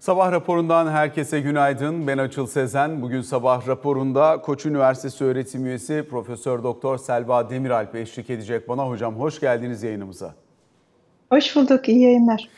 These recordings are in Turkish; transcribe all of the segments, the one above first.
Sabah raporundan herkese günaydın. Ben Açıl Sezen. Bugün sabah raporunda Koç Üniversitesi öğretim üyesi Profesör Doktor Selva Demiralp eşlik edecek bana. Hocam hoş geldiniz yayınımıza. Hoş bulduk, iyi yayınlar.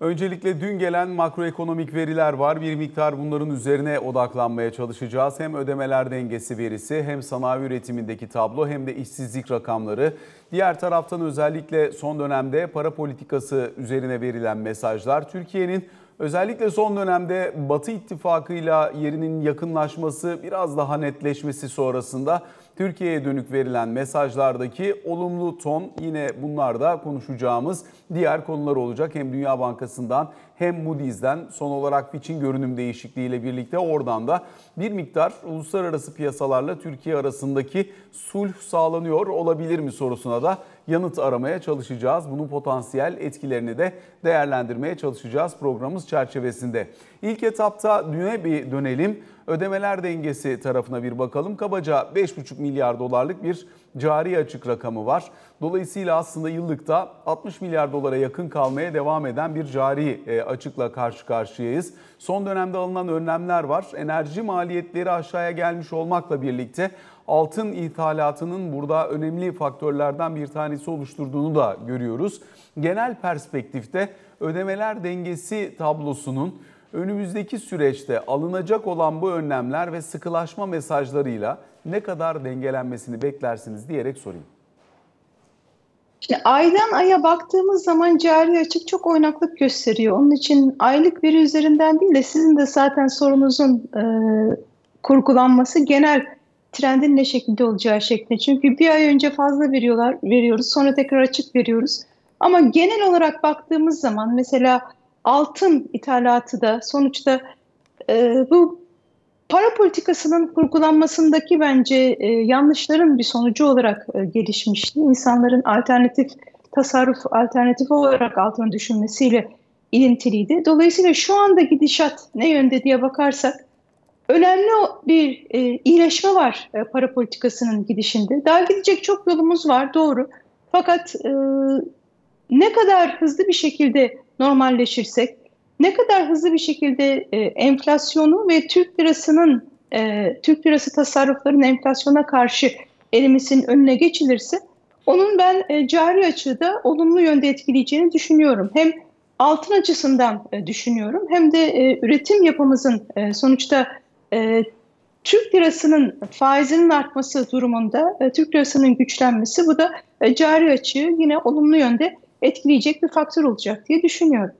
Öncelikle dün gelen makroekonomik veriler var. Bir miktar bunların üzerine odaklanmaya çalışacağız. Hem ödemeler dengesi verisi hem sanayi üretimindeki tablo hem de işsizlik rakamları. Diğer taraftan özellikle son dönemde para politikası üzerine verilen mesajlar. Türkiye'nin Özellikle son dönemde Batı ittifakıyla yerinin yakınlaşması, biraz daha netleşmesi sonrasında Türkiye'ye dönük verilen mesajlardaki olumlu ton yine bunlar da konuşacağımız diğer konular olacak. Hem Dünya Bankası'ndan hem Moody's'den son olarak Fitch'in görünüm değişikliğiyle birlikte oradan da bir miktar uluslararası piyasalarla Türkiye arasındaki sulh sağlanıyor olabilir mi sorusuna da yanıt aramaya çalışacağız. Bunun potansiyel etkilerini de değerlendirmeye çalışacağız programımız çerçevesinde. İlk etapta düne bir dönelim. Ödemeler dengesi tarafına bir bakalım. Kabaca 5,5 milyar dolarlık bir cari açık rakamı var. Dolayısıyla aslında yıllıkta 60 milyar dolara yakın kalmaya devam eden bir cari e, açıkla karşı karşıyayız. Son dönemde alınan önlemler var. Enerji maliyetleri aşağıya gelmiş olmakla birlikte altın ithalatının burada önemli faktörlerden bir tanesi oluşturduğunu da görüyoruz. Genel perspektifte ödemeler dengesi tablosunun önümüzdeki süreçte alınacak olan bu önlemler ve sıkılaşma mesajlarıyla ne kadar dengelenmesini beklersiniz diyerek sorayım. Şimdi aydan aya baktığımız zaman cari açık çok oynaklık gösteriyor. Onun için aylık veri üzerinden değil de sizin de zaten sorunuzun e, kurgulanması genel trendin ne şekilde olacağı şeklinde. Çünkü bir ay önce fazla veriyorlar, veriyoruz sonra tekrar açık veriyoruz. Ama genel olarak baktığımız zaman mesela altın ithalatı da sonuçta e, bu para politikasının kurgulanmasındaki bence e, yanlışların bir sonucu olarak e, gelişmişti. İnsanların alternatif tasarruf alternatifi olarak altını düşünmesiyle ilintiliydi. Dolayısıyla şu anda gidişat ne yönde diye bakarsak önemli bir e, iyileşme var e, para politikasının gidişinde. Daha gidecek çok yolumuz var doğru. Fakat e, ne kadar hızlı bir şekilde normalleşirsek, ne kadar hızlı bir şekilde e, enflasyonu ve Türk lirasının e, Türk lirası tasarrufların enflasyona karşı erimesinin önüne geçilirse onun ben e, cari açığı da olumlu yönde etkileyeceğini düşünüyorum. Hem altın açısından e, düşünüyorum hem de e, üretim yapımızın e, sonuçta e, Türk lirasının faizinin artması durumunda e, Türk lirasının güçlenmesi bu da e, cari açığı yine olumlu yönde etkileyecek bir faktör olacak diye düşünüyorum.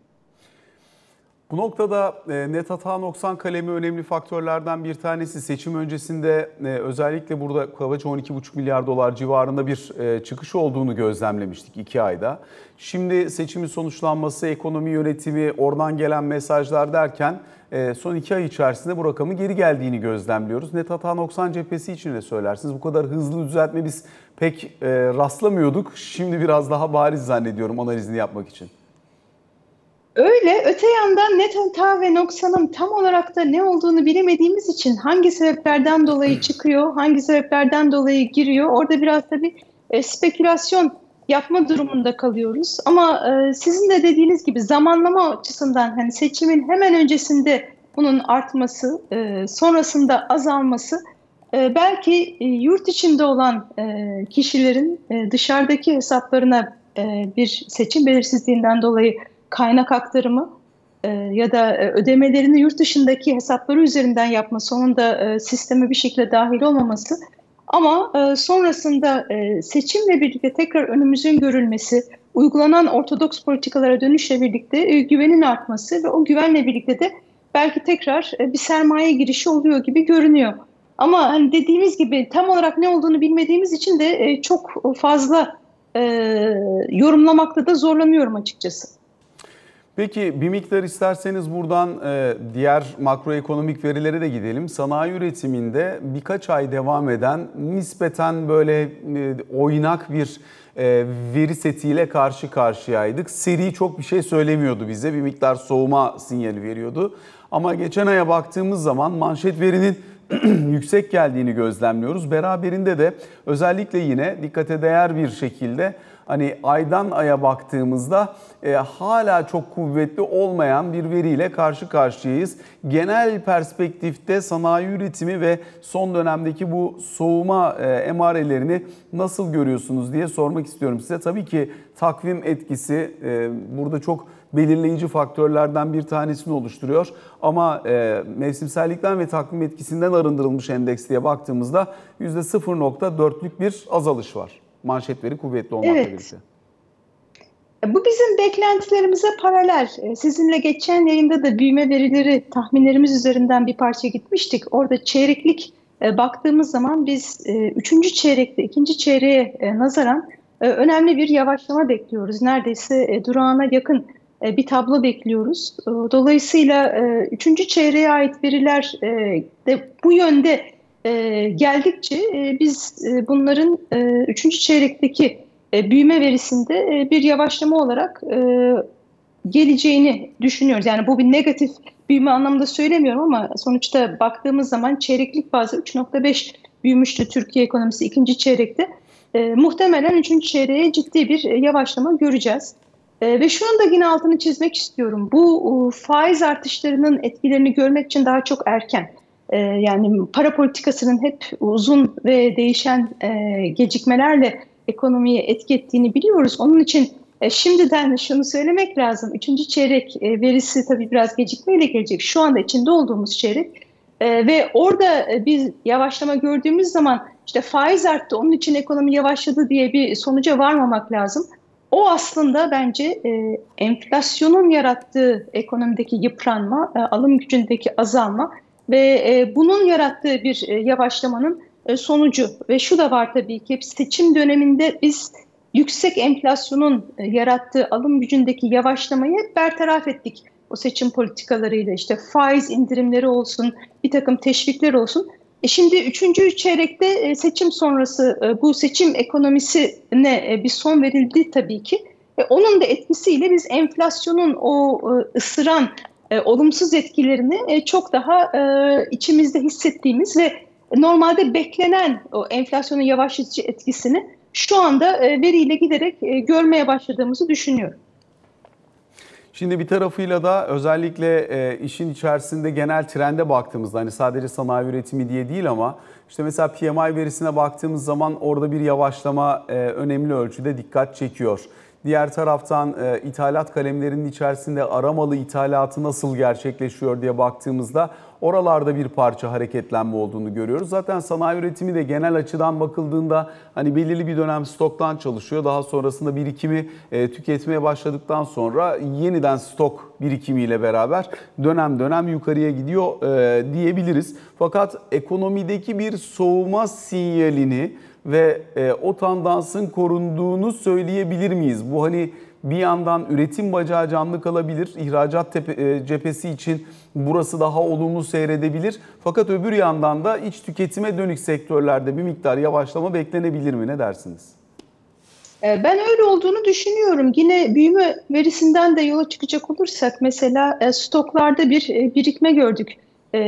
Bu noktada e, net hata noksan kalemi önemli faktörlerden bir tanesi. Seçim öncesinde e, özellikle burada kabaca 12,5 milyar dolar civarında bir e, çıkış olduğunu gözlemlemiştik iki ayda. Şimdi seçimin sonuçlanması, ekonomi yönetimi, oradan gelen mesajlar derken son iki ay içerisinde bu rakamın geri geldiğini gözlemliyoruz. Net hata noksan cephesi için de söylersiniz. Bu kadar hızlı düzeltme biz pek rastlamıyorduk. Şimdi biraz daha bariz zannediyorum analizini yapmak için. Öyle. Öte yandan net hata ve noksanın tam olarak da ne olduğunu bilemediğimiz için hangi sebeplerden dolayı çıkıyor, hangi sebeplerden dolayı giriyor orada biraz da bir e, spekülasyon yapma durumunda kalıyoruz. Ama e, sizin de dediğiniz gibi zamanlama açısından hani seçimin hemen öncesinde bunun artması, e, sonrasında azalması e, belki e, yurt içinde olan e, kişilerin e, dışarıdaki hesaplarına e, bir seçim belirsizliğinden dolayı kaynak aktarımı e, ya da e, ödemelerini yurt dışındaki hesapları üzerinden yapma sonunda e, sisteme bir şekilde dahil olmaması ama e, sonrasında seçimle birlikte tekrar önümüzün görülmesi, uygulanan ortodoks politikalara dönüşle birlikte güvenin artması ve o güvenle birlikte de belki tekrar bir sermaye girişi oluyor gibi görünüyor. Ama hani dediğimiz gibi tam olarak ne olduğunu bilmediğimiz için de çok fazla yorumlamakta da zorlanıyorum açıkçası. Peki bir miktar isterseniz buradan e, diğer makroekonomik verilere de gidelim. Sanayi üretiminde birkaç ay devam eden nispeten böyle e, oynak bir e, veri setiyle karşı karşıyaydık. Seri çok bir şey söylemiyordu bize. Bir miktar soğuma sinyali veriyordu. Ama geçen aya baktığımız zaman manşet verinin yüksek geldiğini gözlemliyoruz. Beraberinde de özellikle yine dikkate değer bir şekilde hani aydan aya baktığımızda e, hala çok kuvvetli olmayan bir veriyle karşı karşıyayız. Genel perspektifte sanayi üretimi ve son dönemdeki bu soğuma e, emarelerini nasıl görüyorsunuz diye sormak istiyorum size. Tabii ki takvim etkisi e, burada çok belirleyici faktörlerden bir tanesini oluşturuyor. Ama e, mevsimsellikten ve takvim etkisinden arındırılmış endeks diye baktığımızda %0.4'lük bir azalış var. Manşet veri kuvvetli olmakla Evet. birlikte. Bu bizim beklentilerimize paralel. Ee, Sizinle geçen yayında da büyüme verileri tahminlerimiz üzerinden bir parça gitmiştik. Orada çeyreklik e, baktığımız zaman biz e, üçüncü çeyrekte, ikinci çeyreğe e, nazaran e, önemli bir yavaşlama bekliyoruz. Neredeyse e, durağına yakın e, bir tablo bekliyoruz. E, Dolayısıyla e, üçüncü çeyreğe ait veriler e, de bu yönde e, geldikçe e, biz e, bunların e, üçüncü çeyrekteki e, büyüme verisinde e, bir yavaşlama olarak e, geleceğini düşünüyoruz. Yani bu bir negatif büyüme anlamında söylemiyorum ama sonuçta baktığımız zaman çeyreklik bazı 3.5 büyümüştü Türkiye ekonomisi ikinci çeyrekte. E, muhtemelen üçüncü çeyreğe ciddi bir e, yavaşlama göreceğiz. E, ve şunun da yine altını çizmek istiyorum. Bu e, faiz artışlarının etkilerini görmek için daha çok erken. E, yani para politikasının hep uzun ve değişen e, gecikmelerle ekonomiye etki ettiğini biliyoruz. Onun için e, şimdiden şunu söylemek lazım. Üçüncü çeyrek e, verisi tabii biraz gecikmeyle gelecek. Şu anda içinde olduğumuz çeyrek. Ve orada e, biz yavaşlama gördüğümüz zaman işte faiz arttı, onun için ekonomi yavaşladı diye bir sonuca varmamak lazım. O aslında bence e, enflasyonun yarattığı ekonomideki yıpranma, alım gücündeki azalma ve e, bunun yarattığı bir e, yavaşlamanın e, sonucu. Ve şu da var tabii ki seçim döneminde biz yüksek enflasyonun e, yarattığı alım gücündeki yavaşlamayı bertaraf ettik. O seçim politikalarıyla işte faiz indirimleri olsun, bir takım teşvikler olsun. E şimdi üçüncü çeyrekte e, seçim sonrası e, bu seçim ekonomisine e, bir son verildi tabii ki. E, onun da etkisiyle biz enflasyonun o e, ısıran e, olumsuz etkilerini e, çok daha e, içimizde hissettiğimiz ve normalde beklenen o enflasyonun yavaşlatıcı etkisini şu anda e, veriyle giderek e, görmeye başladığımızı düşünüyorum. Şimdi bir tarafıyla da özellikle e, işin içerisinde genel trende baktığımızda hani sadece sanayi üretimi diye değil ama işte mesela PMI verisine baktığımız zaman orada bir yavaşlama e, önemli ölçüde dikkat çekiyor. Diğer taraftan e, ithalat kalemlerinin içerisinde aramalı ithalatı nasıl gerçekleşiyor diye baktığımızda oralarda bir parça hareketlenme olduğunu görüyoruz. Zaten sanayi üretimi de genel açıdan bakıldığında hani belirli bir dönem stoktan çalışıyor. Daha sonrasında birikimi e, tüketmeye başladıktan sonra yeniden stok birikimiyle beraber dönem dönem yukarıya gidiyor e, diyebiliriz. Fakat ekonomideki bir soğuma sinyalini ve e, o tandansın korunduğunu söyleyebilir miyiz? Bu hani bir yandan üretim bacağı canlı kalabilir, ihracat tepe, e, cephesi için burası daha olumlu seyredebilir. Fakat öbür yandan da iç tüketime dönük sektörlerde bir miktar yavaşlama beklenebilir mi? Ne dersiniz? E, Ben öyle olduğunu düşünüyorum. Yine büyüme verisinden de yola çıkacak olursak mesela e, stoklarda bir e, birikme gördük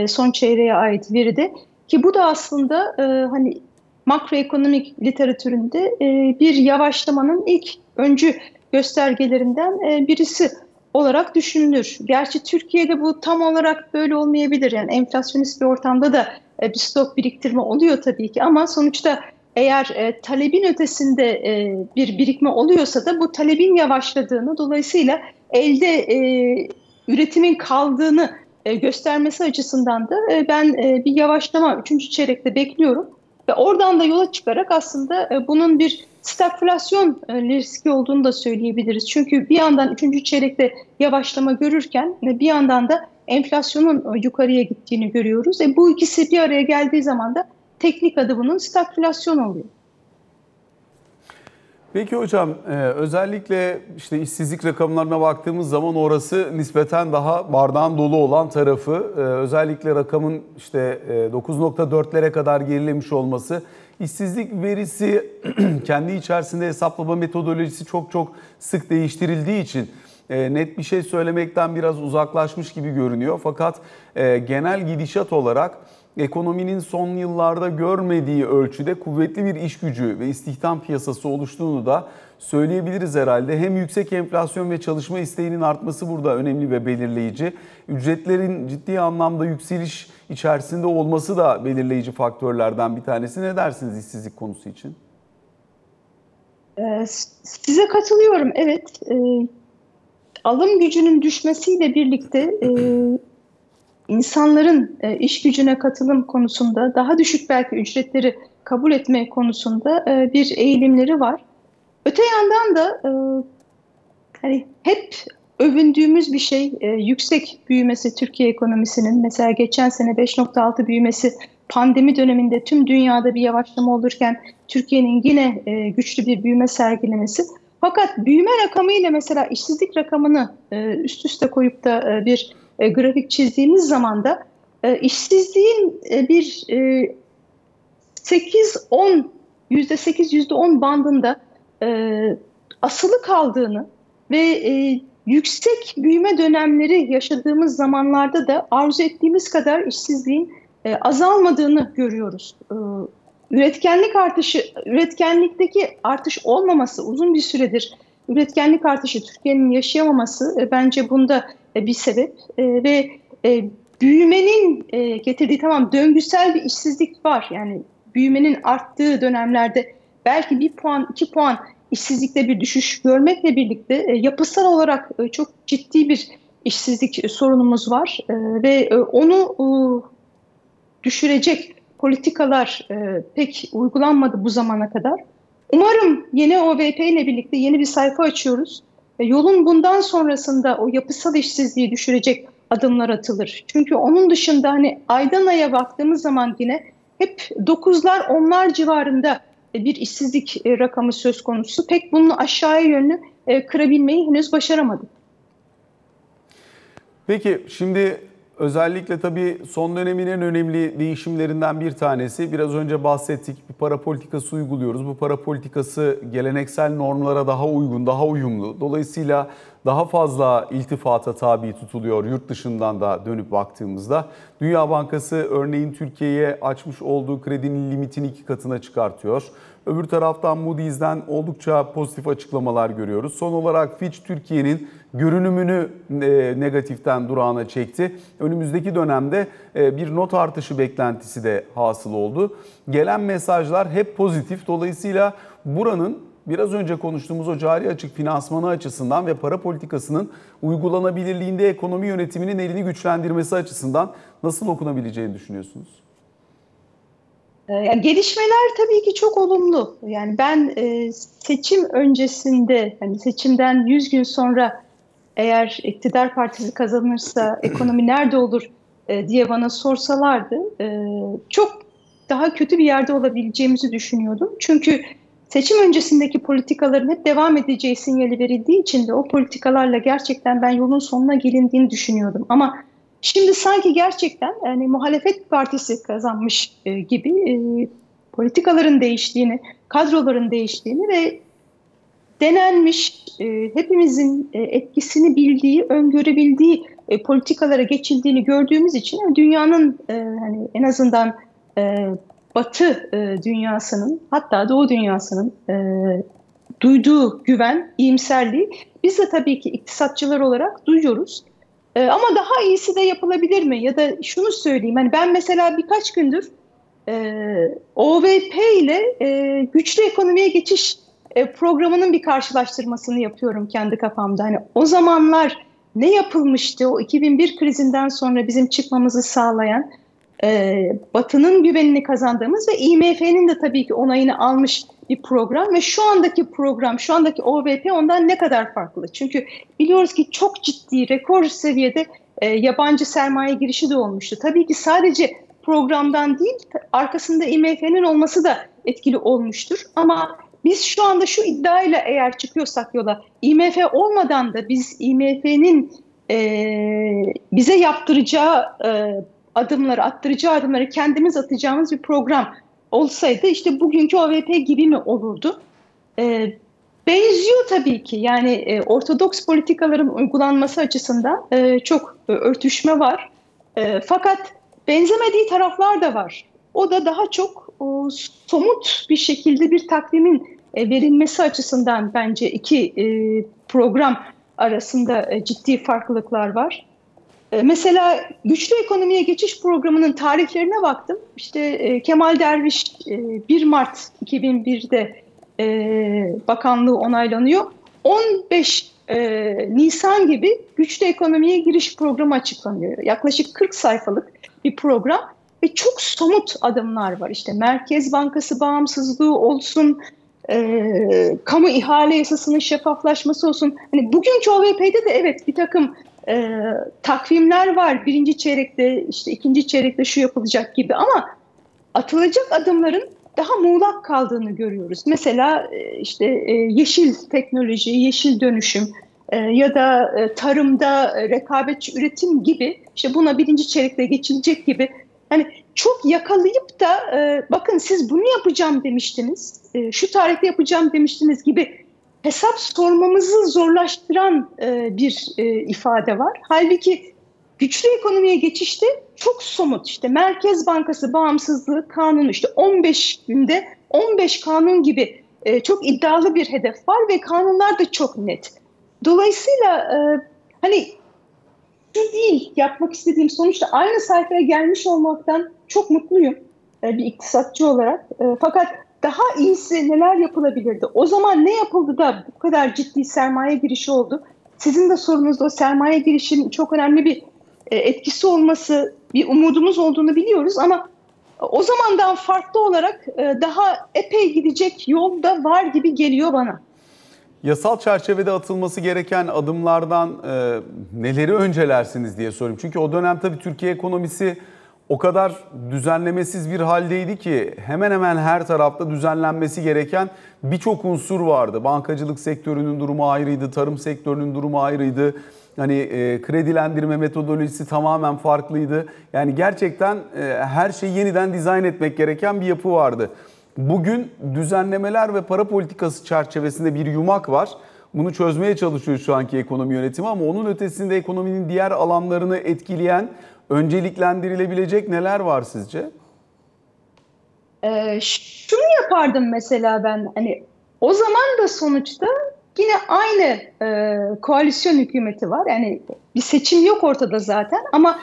son çeyreğe ait veride ki bu da aslında hani makroekonomik literatüründe e, bir yavaşlamanın ilk öncü göstergelerinden e, birisi olarak düşünülür. Gerçi Türkiye'de bu tam olarak böyle olmayabilir. Yani enflasyonist bir ortamda da e, bir stok biriktirme oluyor tabii ki ama sonuçta eğer e, talebin ötesinde e, bir birikme oluyorsa da bu talebin yavaşladığını dolayısıyla elde e, üretimin kaldığını e, göstermesi açısından da e, ben e, bir yavaşlama 3. çeyrekte bekliyorum. Ve oradan da yola çıkarak aslında e, bunun bir stagflasyon e, riski olduğunu da söyleyebiliriz. Çünkü bir yandan 3. çeyrekte yavaşlama görürken ve bir yandan da enflasyonun e, yukarıya gittiğini görüyoruz. E, bu ikisi bir araya geldiği zaman da teknik adı bunun stagflasyon oluyor. Peki hocam e, özellikle işte işsizlik rakamlarına baktığımız zaman orası nispeten daha bardağın dolu olan tarafı. E, özellikle rakamın işte e, 9.4'lere kadar gerilemiş olması. İşsizlik verisi kendi içerisinde hesaplama metodolojisi çok çok sık değiştirildiği için e, net bir şey söylemekten biraz uzaklaşmış gibi görünüyor. Fakat e, genel gidişat olarak ekonominin son yıllarda görmediği ölçüde kuvvetli bir iş gücü ve istihdam piyasası oluştuğunu da söyleyebiliriz herhalde. Hem yüksek enflasyon ve çalışma isteğinin artması burada önemli ve belirleyici. Ücretlerin ciddi anlamda yükseliş içerisinde olması da belirleyici faktörlerden bir tanesi. Ne dersiniz işsizlik konusu için? Ee, size katılıyorum. Evet, e, alım gücünün düşmesiyle birlikte e, insanların e, iş gücüne katılım konusunda daha düşük belki ücretleri kabul etme konusunda e, bir eğilimleri var. Öte yandan da e, hani hep övündüğümüz bir şey yüksek büyümesi Türkiye ekonomisinin. Mesela geçen sene 5.6 büyümesi pandemi döneminde tüm dünyada bir yavaşlama olurken Türkiye'nin yine güçlü bir büyüme sergilemesi. Fakat büyüme rakamıyla mesela işsizlik rakamını üst üste koyup da bir e, grafik çizdiğimiz zaman da e, işsizliğin e, bir e, 8-10 %8-%10 bandında e, asılı kaldığını ve e, yüksek büyüme dönemleri yaşadığımız zamanlarda da arzu ettiğimiz kadar işsizliğin e, azalmadığını görüyoruz. E, üretkenlik artışı, üretkenlikteki artış olmaması uzun bir süredir üretkenlik artışı Türkiye'nin yaşayamaması e, bence bunda bir sebep e, ve e, büyümenin e, getirdiği tamam döngüsel bir işsizlik var yani büyümenin arttığı dönemlerde belki bir puan iki puan işsizlikte bir düşüş görmekle birlikte e, yapısal olarak e, çok ciddi bir işsizlik sorunumuz var e, ve e, onu e, düşürecek politikalar e, pek uygulanmadı bu zamana kadar. Umarım yeni OVP ile birlikte yeni bir sayfa açıyoruz. Yolun bundan sonrasında o yapısal işsizliği düşürecek adımlar atılır. Çünkü onun dışında hani aydan aya baktığımız zaman yine hep dokuzlar onlar civarında e, bir işsizlik e, rakamı söz konusu. Pek bunu aşağıya yönlü e, kırabilmeyi henüz başaramadık. Peki şimdi özellikle tabii son dönemin en önemli değişimlerinden bir tanesi biraz önce bahsettik bir para politikası uyguluyoruz. Bu para politikası geleneksel normlara daha uygun, daha uyumlu. Dolayısıyla daha fazla iltifata tabi tutuluyor yurt dışından da dönüp baktığımızda. Dünya Bankası örneğin Türkiye'ye açmış olduğu kredinin limitini iki katına çıkartıyor. Öbür taraftan Moody's'den oldukça pozitif açıklamalar görüyoruz. Son olarak Fitch Türkiye'nin görünümünü e, negatiften durağına çekti. Önümüzdeki dönemde e, bir not artışı beklentisi de hasıl oldu. Gelen mesajlar hep pozitif. Dolayısıyla buranın biraz önce konuştuğumuz o cari açık finansmanı açısından ve para politikasının uygulanabilirliğinde ekonomi yönetiminin elini güçlendirmesi açısından nasıl okunabileceğini düşünüyorsunuz? Ee, yani gelişmeler tabii ki çok olumlu. Yani ben e, seçim öncesinde, yani seçimden 100 gün sonra eğer iktidar partisi kazanırsa ekonomi nerede olur e, diye bana sorsalardı, e, çok daha kötü bir yerde olabileceğimizi düşünüyordum. Çünkü seçim öncesindeki politikaların hep devam edeceği sinyali verildiği için de o politikalarla gerçekten ben yolun sonuna gelindiğini düşünüyordum. Ama şimdi sanki gerçekten yani muhalefet partisi kazanmış e, gibi e, politikaların değiştiğini, kadroların değiştiğini ve denenmiş, e, hepimizin e, etkisini bildiği, öngörebildiği e, politikalara geçildiğini gördüğümüz için dünyanın hani en azından Batı dünyasının hatta Doğu dünyasının duyduğu güven, iyimserliği biz de tabii ki iktisatçılar olarak duyuyoruz. Ama daha iyisi de yapılabilir mi? Ya da şunu söyleyeyim, hani ben mesela birkaç gündür e, OVP ile e, güçlü ekonomiye geçiş e, programının bir karşılaştırmasını yapıyorum kendi kafamda. Hani o zamanlar ne yapılmıştı o 2001 krizinden sonra bizim çıkmamızı sağlayan e, Batı'nın güvenini kazandığımız ve IMF'nin de tabii ki onayını almış bir program ve şu andaki program, şu andaki OVP ondan ne kadar farklı? Çünkü biliyoruz ki çok ciddi, rekor seviyede e, yabancı sermaye girişi de olmuştu. Tabii ki sadece programdan değil, arkasında IMF'nin olması da etkili olmuştur. Ama biz şu anda şu iddiayla eğer çıkıyorsak yola, IMF olmadan da biz IMF'nin e, bize yaptıracağı e, adımları, attıracağı adımları kendimiz atacağımız bir program olsaydı işte bugünkü OVP gibi mi olurdu? Ee, Benziyor tabii ki. Yani e, ortodoks politikaların uygulanması açısından e, çok e, örtüşme var. E, fakat benzemediği taraflar da var. O da daha çok o, somut bir şekilde bir takvimin e, verilmesi açısından bence iki e, program arasında e, ciddi farklılıklar var. E, mesela güçlü ekonomiye geçiş programının tarihlerine baktım. İşte e, Kemal Derviş e, 1 Mart 2001'de e, bakanlığı onaylanıyor. 15 e, Nisan gibi güçlü ekonomiye giriş programı açıklanıyor. Yaklaşık 40 sayfalık bir program ve çok somut adımlar var. İşte Merkez Bankası bağımsızlığı olsun, e, kamu ihale yasasının şeffaflaşması olsun. Hani bugünkü OVP'de de evet bir takım e, takvimler var. Birinci çeyrekte işte ikinci çeyrekte şu yapılacak gibi ama atılacak adımların daha muğlak kaldığını görüyoruz. Mesela e, işte e, yeşil teknoloji, yeşil dönüşüm e, ya da tarımda rekabetçi üretim gibi işte buna birinci çeyrekte geçilecek gibi hani çok yakalayıp da bakın siz bunu yapacağım demiştiniz, şu tarihte yapacağım demiştiniz gibi hesap sormamızı zorlaştıran bir ifade var. Halbuki güçlü ekonomiye geçişte çok somut işte Merkez Bankası bağımsızlığı kanunu işte 15 günde 15 kanun gibi e, çok iddialı bir hedef var ve kanunlar da çok net. Dolayısıyla e, hani şu değil yapmak istediğim sonuçta aynı sayfaya gelmiş olmaktan çok mutluyum e, bir iktisatçı olarak. E, fakat daha iyisi neler yapılabilirdi? O zaman ne yapıldı da bu kadar ciddi sermaye girişi oldu? Sizin de sorunuzda o sermaye girişinin çok önemli bir e, etkisi olması bir umudumuz olduğunu biliyoruz ama o zamandan farklı olarak daha epey gidecek yol da var gibi geliyor bana. Yasal çerçevede atılması gereken adımlardan e, neleri öncelersiniz diye sorayım. Çünkü o dönem tabii Türkiye ekonomisi o kadar düzenlemesiz bir haldeydi ki hemen hemen her tarafta düzenlenmesi gereken birçok unsur vardı. Bankacılık sektörünün durumu ayrıydı, tarım sektörünün durumu ayrıydı. Hani e, kredilendirme metodolojisi tamamen farklıydı. Yani gerçekten e, her şeyi yeniden dizayn etmek gereken bir yapı vardı. Bugün düzenlemeler ve para politikası çerçevesinde bir yumak var. Bunu çözmeye çalışıyor şu anki ekonomi yönetimi ama onun ötesinde ekonominin diğer alanlarını etkileyen, önceliklendirilebilecek neler var sizce? Ee, şunu yapardım mesela ben hani o zaman da sonuçta Yine aynı e, koalisyon hükümeti var. Yani bir seçim yok ortada zaten ama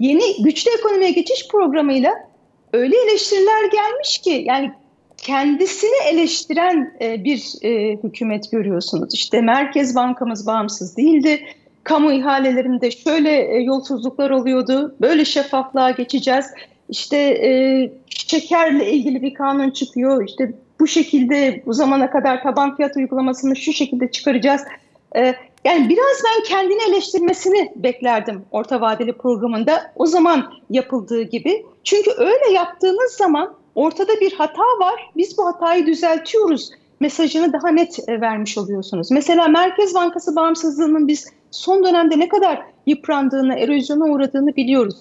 yeni güçlü ekonomiye geçiş programıyla öyle eleştiriler gelmiş ki yani kendisini eleştiren e, bir e, hükümet görüyorsunuz. İşte Merkez Bankamız bağımsız değildi. Kamu ihalelerinde şöyle e, yolsuzluklar oluyordu. Böyle şeffaflığa geçeceğiz. İşte e, şekerle ilgili bir kanun çıkıyor. İşte bu şekilde bu zamana kadar taban fiyat uygulamasını şu şekilde çıkaracağız. Ee, yani biraz ben kendini eleştirmesini beklerdim orta vadeli programında o zaman yapıldığı gibi. Çünkü öyle yaptığınız zaman ortada bir hata var. Biz bu hatayı düzeltiyoruz mesajını daha net e, vermiş oluyorsunuz. Mesela Merkez Bankası bağımsızlığının biz son dönemde ne kadar yıprandığını, erozyona uğradığını biliyoruz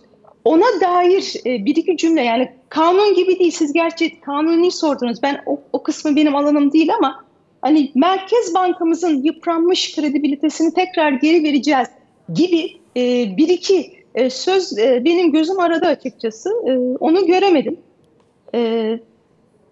ona dair e, bir iki cümle yani kanun gibi değil siz gerçi kanuni sordunuz ben o, o kısmı benim alanım değil ama hani Merkez Bankamızın yıpranmış kredibilitesini tekrar geri vereceğiz gibi e, bir iki söz benim gözüm aradı açıkçası onu göremedim. E,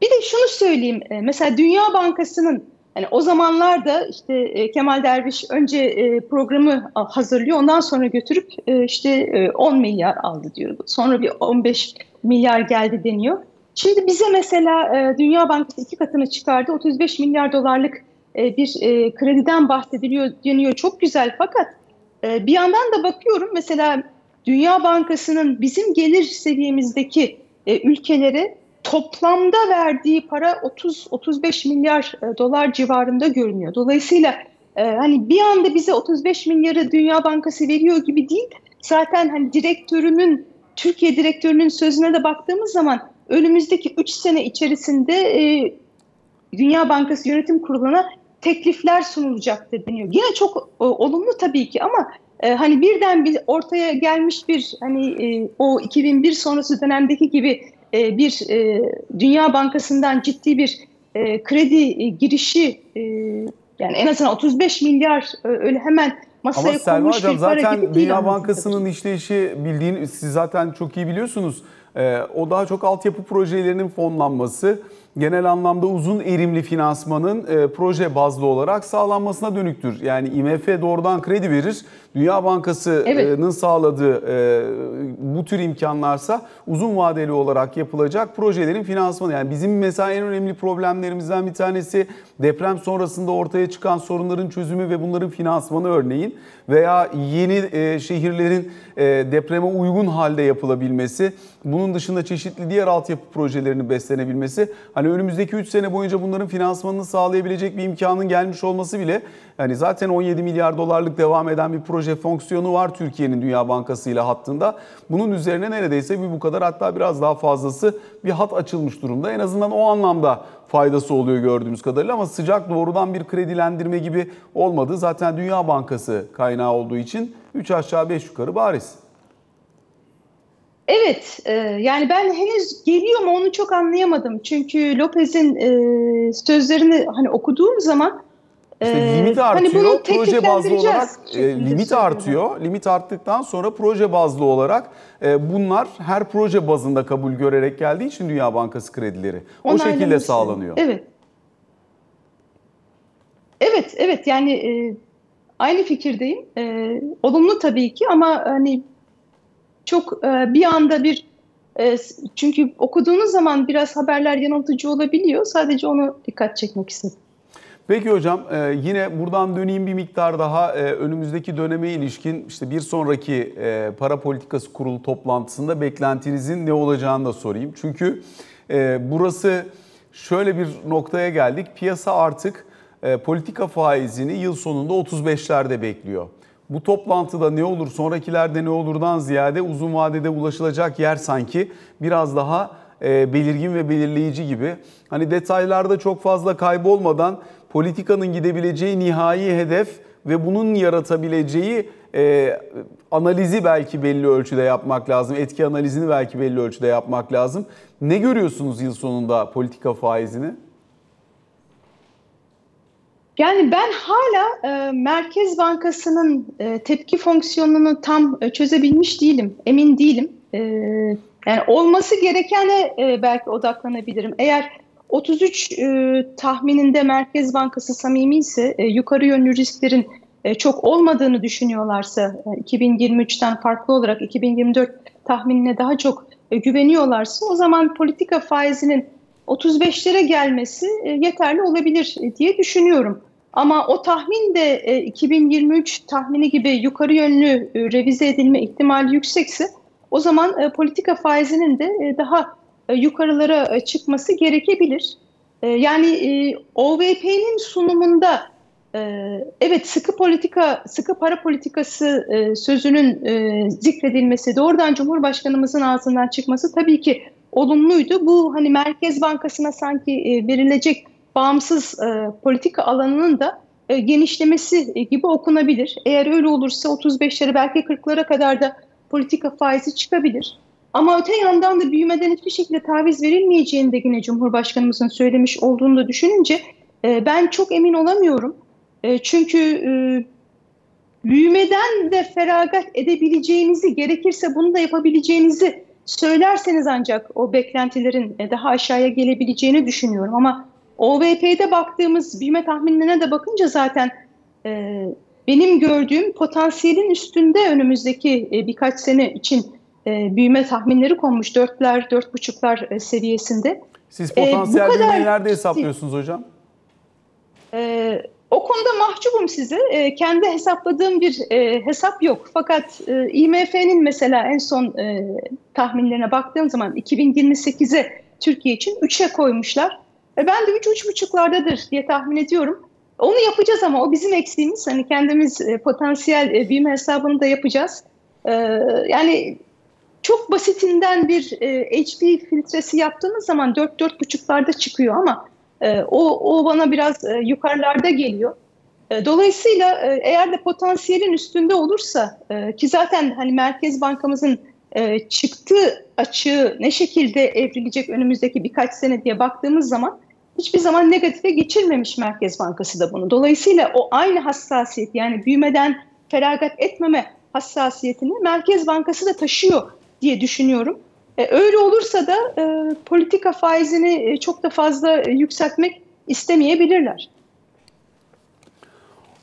bir de şunu söyleyeyim e, mesela Dünya Bankası'nın yani o zamanlar da işte e, Kemal Derviş önce e, programı hazırlıyor, ondan sonra götürüp e, işte 10 milyar aldı diyor. Sonra bir 15 milyar geldi deniyor. Şimdi bize mesela Dünya Bankası iki katını çıkardı. 35 milyar dolarlık bir krediden bahsediliyor deniyor. Çok güzel fakat bir yandan da bakıyorum mesela Dünya Bankası'nın bizim gelir seviyemizdeki ülkelere toplamda verdiği para 30-35 milyar e, dolar civarında görünüyor. Dolayısıyla e, hani bir anda bize 35 milyarı Dünya Bankası veriyor gibi değil. Zaten hani direktörünün Türkiye direktörünün sözüne de baktığımız zaman önümüzdeki 3 sene içerisinde e, Dünya Bankası Yönetim Kurulu'na teklifler sunulacaktır deniyor. Yine çok olumlu tabii ki ama hani birden bir ortaya gelmiş bir hani o 2001 sonrası dönemdeki gibi e, bir e, Dünya Bankası'ndan ciddi bir e, kredi girişi Yani en azından 35 milyar öyle hemen masaya Ama Selma konmuş Hocam bir para zaten gibi değil. Dünya Bankası'nın kadarıyla. işleyişi bildiğin siz zaten çok iyi biliyorsunuz. O daha çok altyapı projelerinin fonlanması, genel anlamda uzun erimli finansmanın e, proje bazlı olarak sağlanmasına dönüktür. Yani IMF doğrudan kredi verir. Dünya Bankası'nın Evet. sağladığı e, bu tür imkanlarsa uzun vadeli olarak yapılacak projelerin finansmanı. Yani bizim mesela en önemli problemlerimizden bir tanesi deprem sonrasında ortaya çıkan sorunların çözümü ve bunların finansmanı örneğin veya yeni e, şehirlerin e, depreme uygun halde yapılabilmesi. Bunun dışında çeşitli diğer altyapı projelerinin beslenebilmesi. Hani önümüzdeki 3 sene boyunca bunların finansmanını sağlayabilecek bir imkanın gelmiş olması bile yani zaten 17 milyar dolarlık devam eden bir proje fonksiyonu var Türkiye'nin Dünya Bankası ile hattında. Bunun üzerine neredeyse bir bu kadar hatta biraz daha fazlası bir hat açılmış durumda. En azından o anlamda faydası oluyor gördüğümüz kadarıyla ama sıcak doğrudan bir kredilendirme gibi olmadı. Zaten Dünya Bankası kaynağı olduğu için 3 aşağı 5 yukarı bariz. Evet, e, yani ben henüz geliyor mu onu çok anlayamadım. Çünkü Lopez'in e, sözlerini hani okuduğum zaman İşte e, limit hani artıyor, bunu proje bazlı olarak e, limit artıyor. Limit arttıktan sonra proje bazlı olarak e, bunlar her proje bazında kabul görerek geldiği için Dünya Bankası kredileri o şekilde sağlanıyor. Evet. Evet, evet yani e, aynı fikirdeyim. E, olumlu tabii ki ama hani çok e, bir anda bir e, çünkü okuduğunuz zaman biraz haberler yanıltıcı olabiliyor. Sadece onu dikkat çekmek istedim. Peki hocam e, yine buradan döneyim bir miktar daha e, önümüzdeki döneme ilişkin işte bir sonraki e, para politikası kurulu toplantısında beklentinizin ne olacağını da sorayım. Çünkü burası şöyle bir noktaya geldik. Piyasa artık politika faizini yıl sonunda 35'lerde bekliyor. Bu toplantıda ne olur, sonrakilerde ne olurdan ziyade uzun vadede ulaşılacak yer sanki biraz daha e, belirgin ve belirleyici gibi. Hani detaylarda çok fazla kaybolmadan politikanın gidebileceği nihai hedef ve bunun yaratabileceği e, analizi belki belli ölçüde yapmak lazım. Etki analizini belki belli ölçüde yapmak lazım. Ne görüyorsunuz yıl sonunda politika faizini? Yani ben hala e, Merkez Bankası'nın e, tepki fonksiyonunu tam e, çözebilmiş değilim, emin değilim. E, yani olması gerekene e, belki odaklanabilirim. Eğer 33 e, tahmininde Merkez Bankası samimi ise, e, yukarı yönlü risklerin e, çok olmadığını düşünüyorlarsa, e, 2023'ten farklı olarak 2024 tahminine daha çok e, güveniyorlarsa, o zaman politika faizinin 35'lere gelmesi e, yeterli olabilir e, diye düşünüyorum. Ama o tahmin de e, 2023 tahmini gibi yukarı yönlü e, revize edilme ihtimali yüksekse o zaman e, politika faizinin de e, daha e, yukarılara e, çıkması gerekebilir. E, yani e, OVP'nin sunumunda e, evet sıkı politika, sıkı para politikası e, sözünün e, zikredilmesi, doğrudan Cumhurbaşkanımızın ağzından çıkması tabii ki olumluydu. Bu hani Merkez Bankası'na sanki e, verilecek bağımsız e, politika alanının da e, genişlemesi e, gibi okunabilir. Eğer öyle olursa 35'lere belki 40'lara kadar da politika faizi çıkabilir. Ama öte yandan da büyümeden hiçbir şekilde taviz verilmeyeceğini de yine Cumhurbaşkanımızın söylemiş olduğunu da düşününce e, ben çok emin olamıyorum. E, çünkü e, büyümeden de feragat edebileceğinizi, gerekirse bunu da yapabileceğinizi söylerseniz ancak o beklentilerin e, daha aşağıya gelebileceğini düşünüyorum. Ama OVP'de baktığımız büyüme tahminlerine de bakınca zaten e, benim gördüğüm potansiyelin üstünde önümüzdeki e, birkaç sene için e, büyüme tahminleri konmuş. Dörtler, dört buçuklar e, seviyesinde. Siz E, bu potansiyel kadar- büyümeyi nerede hesaplıyorsunuz hocam? Ee, o konuda mahcubum size. Ee, kendi hesapladığım bir e, hesap yok. Fakat e, IMF'nin mesela en son e, tahminlerine baktığım zaman 2028'e Türkiye için 3'e koymuşlar. E, ben de 3-3,5'lardadır diye tahmin ediyorum. Onu yapacağız ama o bizim eksiğimiz. Hani kendimiz e, potansiyel e, büyüme hesabını da yapacağız. Ee, yani çok basitinden bir e, HP filtresi yaptığınız zaman 4-4,5'larda çıkıyor ama e, o, o bana biraz e, yukarılarda geliyor. E, dolayısıyla e, eğer de potansiyelin üstünde olursa ki zaten hani Merkez Bankamızın e, çıktı açığı ne şekilde evrilecek önümüzdeki birkaç sene diye baktığımız zaman hiçbir zaman negatife geçirmemiş Merkez Bankası da bunu. Dolayısıyla o aynı hassasiyet yani büyümeden feragat etmeme hassasiyetini Merkez Bankası da taşıyor diye düşünüyorum. E, öyle olursa da e, politika faizini e, çok da fazla yükseltmek istemeyebilirler.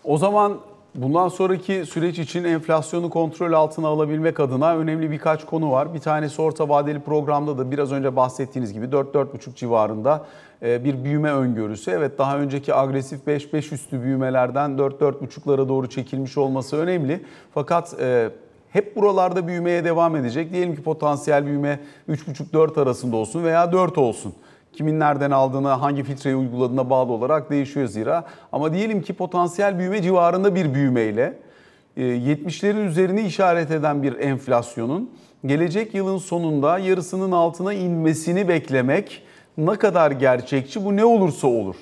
O zaman bundan sonraki süreç için enflasyonu kontrol altına alabilmek adına önemli birkaç konu var. Bir tanesi orta vadeli programda da biraz önce bahsettiğiniz gibi 4-4,5 civarında e, bir büyüme öngörüsü. Evet daha önceki agresif 5-5 üstü büyümelerden 4-4,5'lara doğru çekilmiş olması önemli. Fakat hep buralarda büyümeye devam edecek. Diyelim ki potansiyel büyüme 3,5-4 arasında olsun veya 4 olsun. Kimin nereden aldığına, hangi filtreyi uyguladığına bağlı olarak değişiyor zira. Ama diyelim ki potansiyel büyüme civarında bir büyümeyle 70'lerin üzerini işaret eden bir enflasyonun gelecek yılın sonunda yarısının altına inmesini beklemek ne kadar gerçekçi bu ne olursa olur.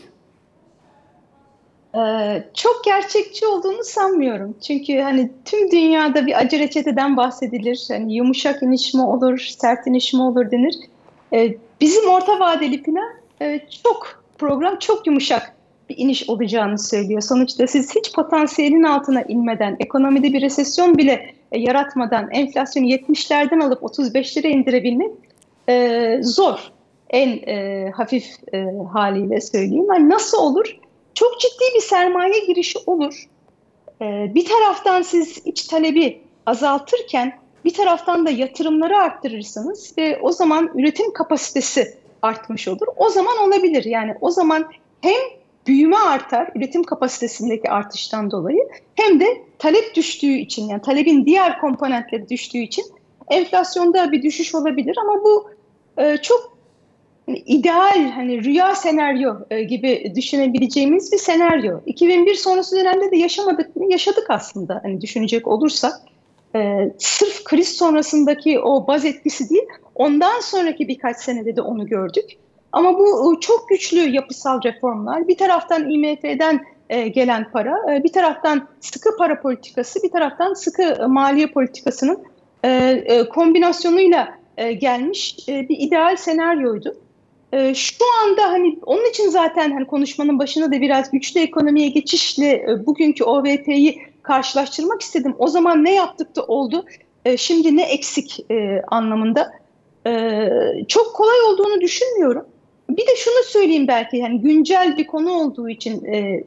Ee, çok gerçekçi olduğunu sanmıyorum. Çünkü hani tüm dünyada bir acı reçeteden bahsedilir. Hani yumuşak iniş mi olur, sert iniş mi olur denir. Ee, bizim orta vadeli plan e, çok program çok yumuşak bir iniş olacağını söylüyor. Sonuçta siz hiç potansiyelin altına inmeden, ekonomide bir resesyon bile e, yaratmadan enflasyonu 70'lerden alıp 35'lere indirebilmek e, zor. En e, hafif e, haliyle söyleyeyim. Yani nasıl olur? Çok ciddi bir sermaye girişi olur. E, bir taraftan siz iç talebi azaltırken bir taraftan da yatırımları arttırırsanız ve o zaman üretim kapasitesi artmış olur. O zaman olabilir. Yani o zaman hem büyüme artar üretim kapasitesindeki artıştan dolayı hem de talep düştüğü için yani talebin diğer komponentleri düştüğü için enflasyonda bir düşüş olabilir ama bu e, çok ideal hani rüya senaryo e, gibi düşünebileceğimiz bir senaryo. 2001 sonrası dönemde de yaşamadık mı? Yaşadık aslında hani düşünecek olursak. E, sırf kriz sonrasındaki o baz etkisi değil, ondan sonraki birkaç senede de onu gördük. Ama bu e, çok güçlü yapısal reformlar. Bir taraftan IMF'den e, gelen para, bir taraftan sıkı para politikası, bir taraftan sıkı maliye politikasının kombinasyonuyla gelmiş bir ideal senaryoydu. E, şu anda hani onun için zaten hani konuşmanın başında da biraz güçlü ekonomiye geçişle e, bugünkü OVP'yi karşılaştırmak istedim. O zaman ne yaptık da oldu, e, şimdi ne eksik e, anlamında. E, çok kolay olduğunu düşünmüyorum. Bir de şunu söyleyeyim belki yani güncel bir konu olduğu için e,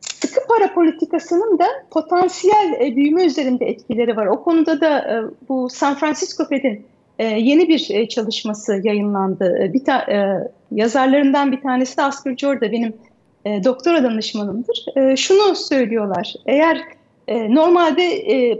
sıkı para politikasının da potansiyel e, büyüme üzerinde etkileri var. O konuda da e, bu San Francisco Fed'in e, yeni bir e, çalışması yayınlandı. E, bir ta, e, yazarlarından bir tanesi de Asper Jorda benim e, doktora danışmanımdır. E, şunu söylüyorlar. Eğer normalde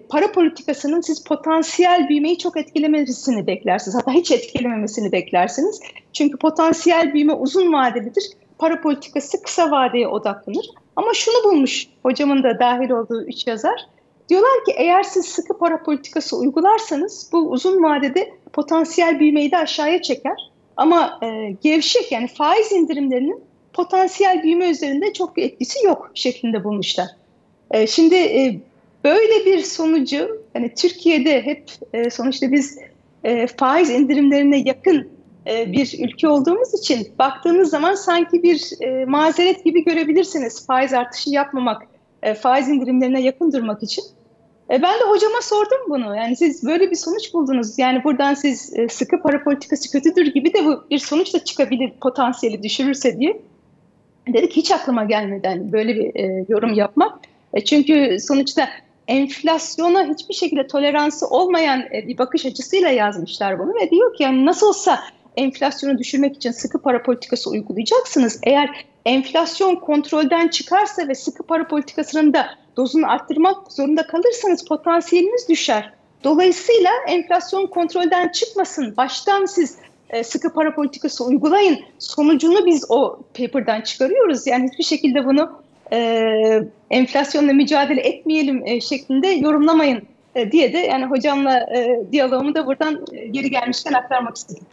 para politikasının siz potansiyel büyümeyi çok etkilememesini beklersiniz. Hatta hiç etkilememesini beklersiniz. Çünkü potansiyel büyüme uzun vadelidir. Para politikası kısa vadeye odaklanır. Ama şunu bulmuş hocamın da dahil olduğu üç yazar. Diyorlar ki eğer siz sıkı para politikası uygularsanız bu uzun vadede potansiyel büyümeyi de aşağıya çeker. Ama e, gevşek yani faiz indirimlerinin potansiyel büyüme üzerinde çok bir etkisi yok şeklinde bulmuşlar. E, şimdi e, böyle bir sonucu hani Türkiye'de hep e, sonuçta biz e, faiz indirimlerine yakın e, bir ülke olduğumuz için baktığınız zaman sanki bir e, mazeret gibi görebilirsiniz faiz artışı yapmamak, e, faiz indirimlerine yakın durmak için. E, ben de hocama sordum bunu. Yani siz böyle bir sonuç buldunuz. Yani buradan siz e, sıkı para politikası kötüdür gibi de bu bir sonuç da çıkabilir potansiyeli düşürürse diye. Dedik hiç aklıma gelmeden böyle bir e, yorum yapmak. E, çünkü sonuçta enflasyona hiçbir şekilde toleransı olmayan e, bir bakış açısıyla yazmışlar bunu ve diyor ki yani nasıl olsa enflasyonu düşürmek için sıkı para politikası uygulayacaksınız. Eğer enflasyon kontrolden çıkarsa ve sıkı para politikasının da dozunu arttırmak zorunda kalırsanız potansiyeliniz düşer. Dolayısıyla enflasyon kontrolden çıkmasın. Baştan siz e, sıkı para politikası uygulayın. Sonucunu biz o paper'dan çıkarıyoruz. Yani hiçbir şekilde bunu e, enflasyonla mücadele etmeyelim e, şeklinde yorumlamayın e, diye de yani hocamla e, diyaloğumu da buradan e, geri gelmişken aktarmak istedim.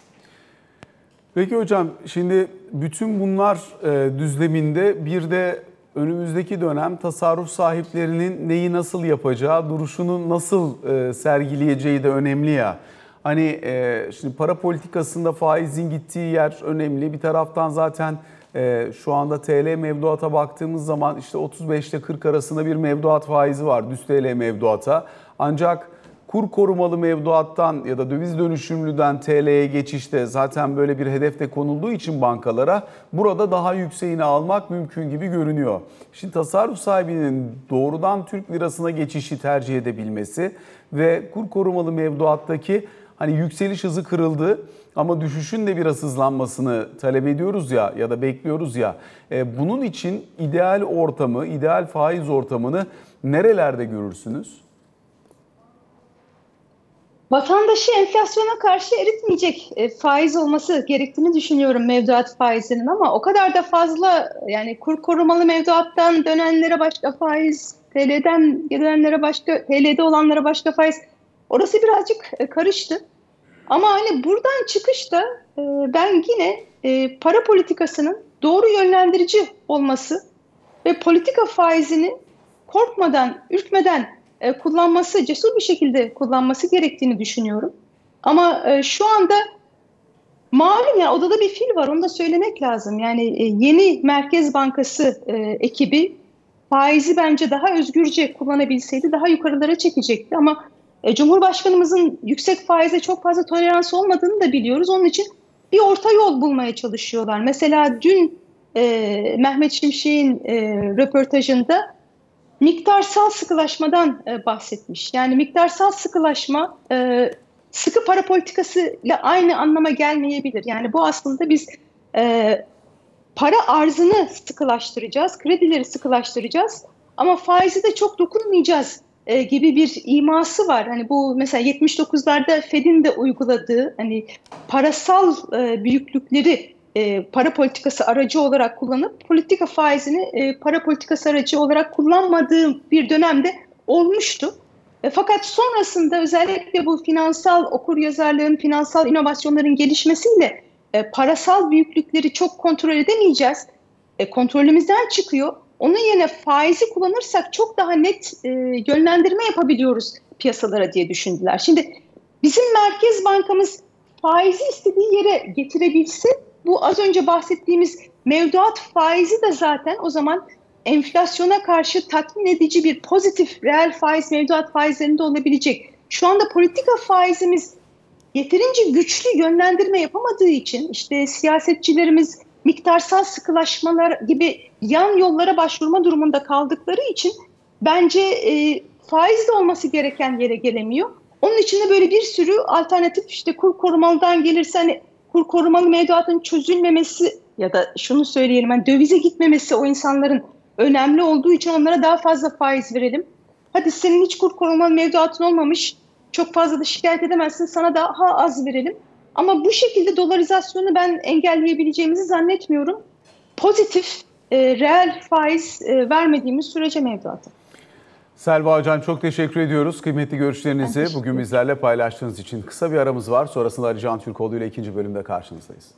Peki hocam şimdi bütün bunlar e, düzleminde bir de önümüzdeki dönem tasarruf sahiplerinin neyi nasıl yapacağı, duruşunu nasıl e, sergileyeceği de önemli ya. Hani e, şimdi para politikasında faizin gittiği yer önemli. Bir taraftan zaten Ee, şu anda TL mevduata baktığımız zaman işte 35 ile 40 arasında bir mevduat faizi var düz TL mevduata. Ancak kur korumalı mevduattan ya da döviz dönüşümlüden TL'ye geçişte zaten böyle bir hedef de konulduğu için bankalara burada daha yükseğini almak mümkün gibi görünüyor. Şimdi tasarruf sahibinin doğrudan Türk lirasına geçişi tercih edebilmesi ve kur korumalı mevduattaki hani yükseliş hızı kırıldı ama düşüşün de biraz hızlanmasını talep ediyoruz ya ya da bekliyoruz ya. E, bunun için ideal ortamı, ideal faiz ortamını nerelerde görürsünüz? Vatandaşı enflasyona karşı eritmeyecek e, faiz olması gerektiğini düşünüyorum mevduat faizinin ama o kadar da fazla yani kur korumalı mevduattan dönenlere başka faiz, TL'den dönenlere başka, TL'de olanlara başka faiz orası birazcık e, karıştı. Ama hani buradan çıkışta e, ben yine e, para politikasının doğru yönlendirici olması ve politika faizini korkmadan, ürkmeden e, kullanması, cesur bir şekilde kullanması gerektiğini düşünüyorum. Ama e, şu anda malum ya odada bir fil var onu da söylemek lazım. Yani e, yeni Merkez Bankası e, ekibi faizi bence daha özgürce kullanabilseydi daha yukarılara çekecekti. Ama e, Cumhurbaşkanımızın yüksek faize çok fazla tolerans olmadığını da biliyoruz. Onun için bir orta yol bulmaya çalışıyorlar. Mesela dün e, Mehmet Şimşek'in e, röportajında miktarsal sıkılaşmadan e, bahsetmiş. Yani miktarsal sıkılaşma e, sıkı para politikası ile aynı anlama gelmeyebilir. Yani bu aslında biz e, para arzını sıkılaştıracağız, kredileri sıkılaştıracağız ama faizi de çok dokunmayacağız e, gibi bir iması var. Hani bu mesela 79'larda Fed'in de uyguladığı hani parasal e, büyüklükleri e, para politikası aracı olarak kullanıp politika faizini e, para politikası aracı olarak kullanmadığım bir dönemde olmuştu. E, fakat sonrasında özellikle bu finansal okur yazarlığın, finansal inovasyonların gelişmesiyle e, parasal büyüklükleri çok kontrol edemeyeceğiz. E, kontrolümüzden çıkıyor. Onun yerine faizi kullanırsak çok daha net e, yönlendirme yapabiliyoruz piyasalara diye düşündüler. Şimdi bizim Merkez Bankamız faizi istediği yere getirebilse bu az önce bahsettiğimiz mevduat faizi de zaten o zaman enflasyona karşı tatmin edici bir pozitif reel faiz mevduat faizlerinde olabilecek. Şu anda politika faizimiz yeterince güçlü yönlendirme yapamadığı için işte siyasetçilerimiz miktarsal sıkılaşmalar gibi yan yollara başvurma durumunda kaldıkları için bence e, faiz de olması gereken yere gelemiyor. Onun için de böyle bir sürü alternatif işte kur korumalıdan gelirse hani kur korumalı mevduatın çözülmemesi ya da şunu söyleyelim yani dövize gitmemesi o insanların önemli olduğu için onlara daha fazla faiz verelim. Hadi senin hiç kur korumalı mevduatın olmamış çok fazla da şikayet edemezsin sana daha az verelim. Ama bu şekilde dolarizasyonu ben engelleyebileceğimizi zannetmiyorum. Pozitif, e, reel faiz e, vermediğimiz sürece mevduatı. Selva Acan çok teşekkür ediyoruz. Kıymetli görüşlerinizi bugün bizlerle paylaştığınız için. Kısa bir aramız var. Sonrasında Ali Can Türkoğlu ile ikinci bölümde karşınızdayız.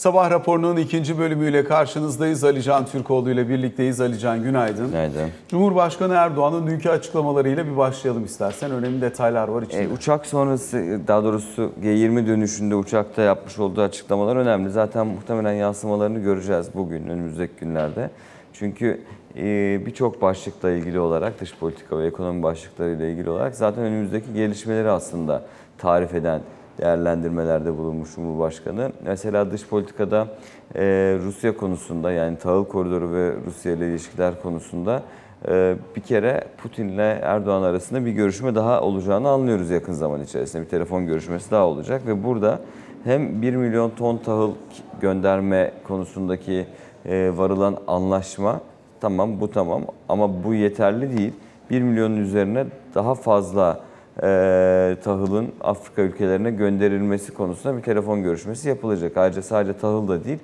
Sabah raporunun ikinci bölümüyle karşınızdayız. Ali Can Türkoğlu ile birlikteyiz. Ali Can günaydın. Günaydın. Cumhurbaşkanı Erdoğan'ın dünkü açıklamalarıyla bir başlayalım istersen. Önemli detaylar var içinde. E, uçak sonrası daha doğrusu G20 dönüşünde uçakta yapmış olduğu açıklamalar önemli. Zaten muhtemelen yansımalarını göreceğiz bugün önümüzdeki günlerde. Çünkü e, birçok başlıkla ilgili olarak dış politika ve ekonomi başlıklarıyla ilgili olarak zaten önümüzdeki gelişmeleri aslında tarif eden değerlendirmelerde bulunmuş Cumhurbaşkanı. Mesela dış politikada e, Rusya konusunda yani tahıl koridoru ve Rusya ile ilişkiler konusunda e, bir kere Putin ile Erdoğan arasında bir görüşme daha olacağını anlıyoruz yakın zaman içerisinde. Bir telefon görüşmesi daha olacak ve burada hem 1 milyon ton tahıl gönderme konusundaki e, varılan anlaşma tamam bu tamam ama bu yeterli değil. 1 milyonun üzerine daha fazla e, tahılın Afrika ülkelerine gönderilmesi konusunda bir telefon görüşmesi yapılacak. Ayrıca sadece tahıl da değil,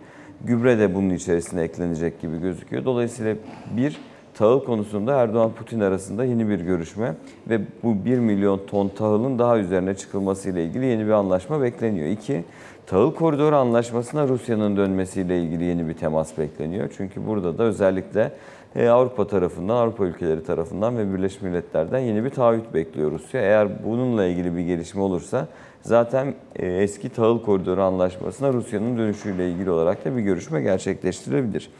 gübre de bunun içerisine eklenecek gibi gözüküyor. Dolayısıyla bir, tahıl konusunda Erdoğan-Putin arasında yeni bir görüşme ve bu 1 milyon ton tahılın daha üzerine çıkılması ile ilgili yeni bir anlaşma bekleniyor. İki, tahıl koridoru anlaşmasına Rusya'nın dönmesiyle ilgili yeni bir temas bekleniyor. Çünkü burada da özellikle Avrupa tarafından, Avrupa ülkeleri tarafından ve Birleşmiş Milletler'den yeni bir taahhüt bekliyor Rusya. Eğer bununla ilgili bir gelişme olursa zaten e, eski tahıl koridoru anlaşmasına Rusya'nın dönüşüyle ilgili olarak da bir görüşme gerçekleştirilebilir.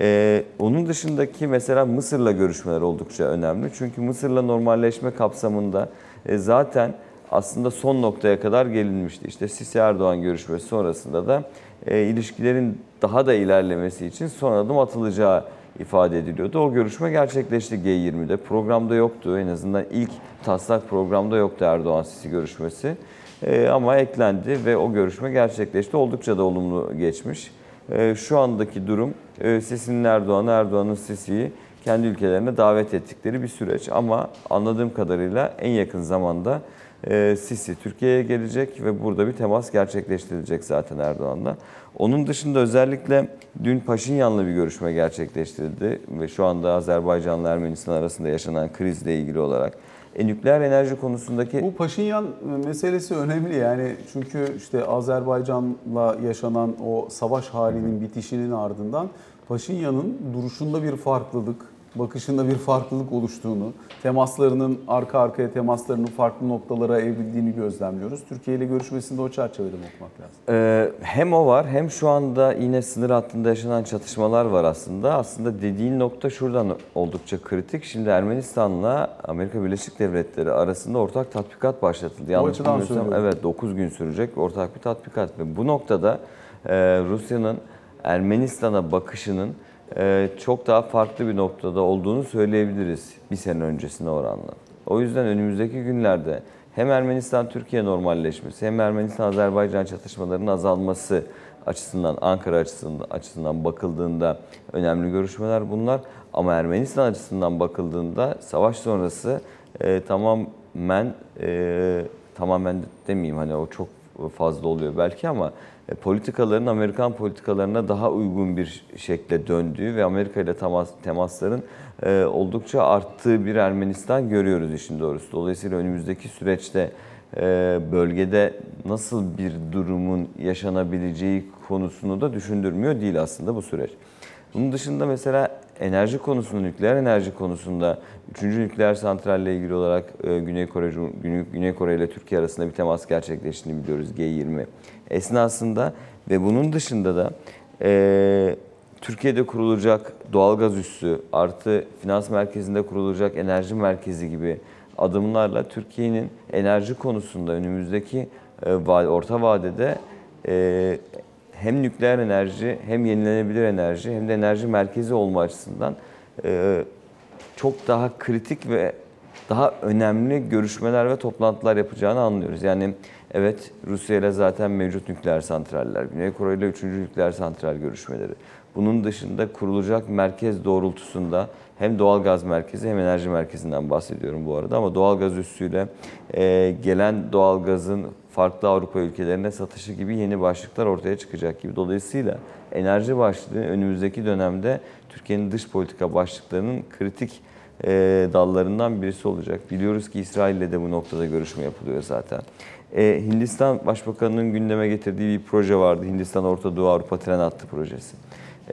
Ee, onun dışındaki mesela Mısır'la görüşmeler oldukça önemli. Çünkü Mısır'la normalleşme kapsamında e, zaten aslında son noktaya kadar gelinmişti. İşte Sisi Erdoğan görüşmesi sonrasında da e, ilişkilerin daha da ilerlemesi için son adım atılacağı ifade ediliyordu. O görüşme gerçekleşti G20'de. Programda yoktu. En azından ilk taslak programda yoktu Erdoğan-Sisi görüşmesi. E, ama eklendi ve o görüşme gerçekleşti. Oldukça da olumlu geçmiş. E, şu andaki durum e, Sisi'nin Erdoğan'ı, Erdoğan'ın Sisi'yi kendi ülkelerine davet ettikleri bir süreç. Ama anladığım kadarıyla en yakın zamanda e, Sisi Türkiye'ye gelecek ve burada bir temas gerçekleştirilecek zaten Erdoğan'la. Onun dışında özellikle dün Paşinyan'la bir görüşme gerçekleştirildi ve şu anda Azerbaycan'la Ermenistan arasında yaşanan krizle ilgili olarak e, nükleer enerji konusundaki Bu Paşinyan meselesi önemli yani çünkü işte Azerbaycan'la yaşanan o savaş halinin bitişinin ardından Paşinyan'ın duruşunda bir farklılık, bakışında bir farklılık oluştuğunu, temaslarının arka arkaya temaslarının farklı noktalara evrildiğini gözlemliyoruz. Türkiye ile görüşmesinde o çerçevede mi okumak lazım? Ee, hem o var hem şu anda yine sınır hattında yaşanan çatışmalar var aslında. Aslında dediğin nokta şuradan oldukça kritik. Şimdi Ermenistan'la Amerika Birleşik Devletleri arasında ortak tatbikat başlatıldı. Yanlış açıdan söylüyorum. evet 9 gün sürecek ortak bir tatbikat. Ve bu noktada e, Rusya'nın Ermenistan'a bakışının çok daha farklı bir noktada olduğunu söyleyebiliriz bir sene öncesine oranla. O yüzden önümüzdeki günlerde hem Ermenistan-Türkiye normalleşmesi hem Ermenistan-Azerbaycan çatışmalarının azalması açısından, Ankara açısından, açısından bakıldığında önemli görüşmeler bunlar. Ama Ermenistan açısından bakıldığında savaş sonrası e, tamamen, e, tamamen demeyeyim hani o çok fazla oluyor belki ama politikaların Amerikan politikalarına daha uygun bir şekle döndüğü ve Amerika ile temas, temasların e, oldukça arttığı bir Ermenistan görüyoruz işin doğrusu. Dolayısıyla önümüzdeki süreçte e, bölgede nasıl bir durumun yaşanabileceği konusunu da düşündürmüyor değil aslında bu süreç. Bunun dışında mesela enerji konusunda, nükleer enerji konusunda 3. nükleer santralle ilgili olarak e, Güney Kore Güney Kore ile Türkiye arasında bir temas gerçekleştiğini biliyoruz G20 esnasında ve bunun dışında da e, Türkiye'de kurulacak doğalgaz üssü artı finans merkezinde kurulacak enerji merkezi gibi adımlarla Türkiye'nin enerji konusunda önümüzdeki e, orta vadede e, hem nükleer enerji hem yenilenebilir enerji hem de enerji merkezi olma açısından e, çok daha kritik ve daha önemli görüşmeler ve toplantılar yapacağını anlıyoruz. Yani evet Rusya ile zaten mevcut nükleer santraller, Güney Kore ile 3. nükleer santral görüşmeleri. Bunun dışında kurulacak merkez doğrultusunda hem doğal gaz merkezi hem enerji merkezinden bahsediyorum bu arada ama doğal gaz üssüyle e, gelen doğal gazın farklı Avrupa ülkelerine satışı gibi yeni başlıklar ortaya çıkacak gibi. Dolayısıyla enerji başlığı önümüzdeki dönemde Türkiye'nin dış politika başlıklarının kritik e, dallarından birisi olacak. Biliyoruz ki İsrail ile de bu noktada görüşme yapılıyor zaten. E, Hindistan Başbakanı'nın gündeme getirdiği bir proje vardı. Hindistan Orta Doğu Avrupa Tren Hattı projesi.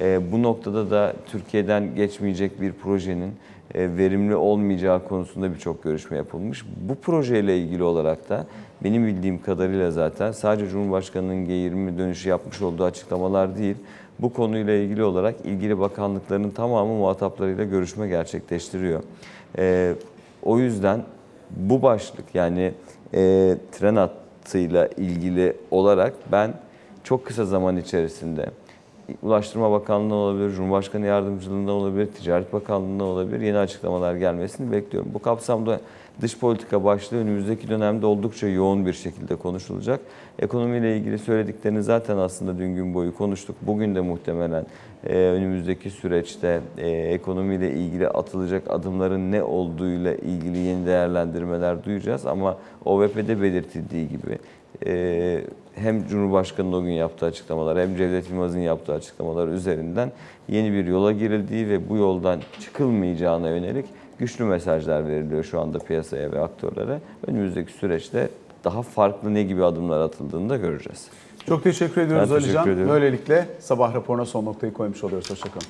E, bu noktada da Türkiye'den geçmeyecek bir projenin e, verimli olmayacağı konusunda birçok görüşme yapılmış. Bu projeyle ilgili olarak da benim bildiğim kadarıyla zaten sadece Cumhurbaşkanı'nın G20 dönüşü yapmış olduğu açıklamalar değil, bu konuyla ilgili olarak ilgili bakanlıkların tamamı muhataplarıyla görüşme gerçekleştiriyor. O yüzden bu başlık yani e, tren hattıyla ilgili olarak ben çok kısa zaman içerisinde Ulaştırma Bakanlığı'ndan olabilir, Cumhurbaşkanı Yardımcılığından olabilir, Ticaret Bakanlığı'ndan olabilir yeni açıklamalar gelmesini bekliyorum. Bu kapsamda Dış politika başlığı önümüzdeki dönemde oldukça yoğun bir şekilde konuşulacak. Ekonomiyle ilgili söylediklerini zaten aslında dün gün boyu konuştuk. Bugün de muhtemelen e, önümüzdeki süreçte e, ekonomiyle ilgili atılacak adımların ne olduğuyla ilgili yeni değerlendirmeler duyacağız. Ama OVP'de belirtildiği gibi e, hem Cumhurbaşkanı'nın o gün yaptığı açıklamalar hem Cevdet Yılmaz'ın yaptığı açıklamalar üzerinden yeni bir yola girildiği ve bu yoldan çıkılmayacağına yönelik güçlü mesajlar veriliyor şu anda piyasaya ve aktörlere. Önümüzdeki süreçte daha farklı ne gibi adımlar atıldığını da göreceğiz. Çok teşekkür ediyoruz Ben teşekkür Alican. ediyorum. Böylelikle sabah raporuna son noktayı koymuş oluyoruz. Hoşçakalın.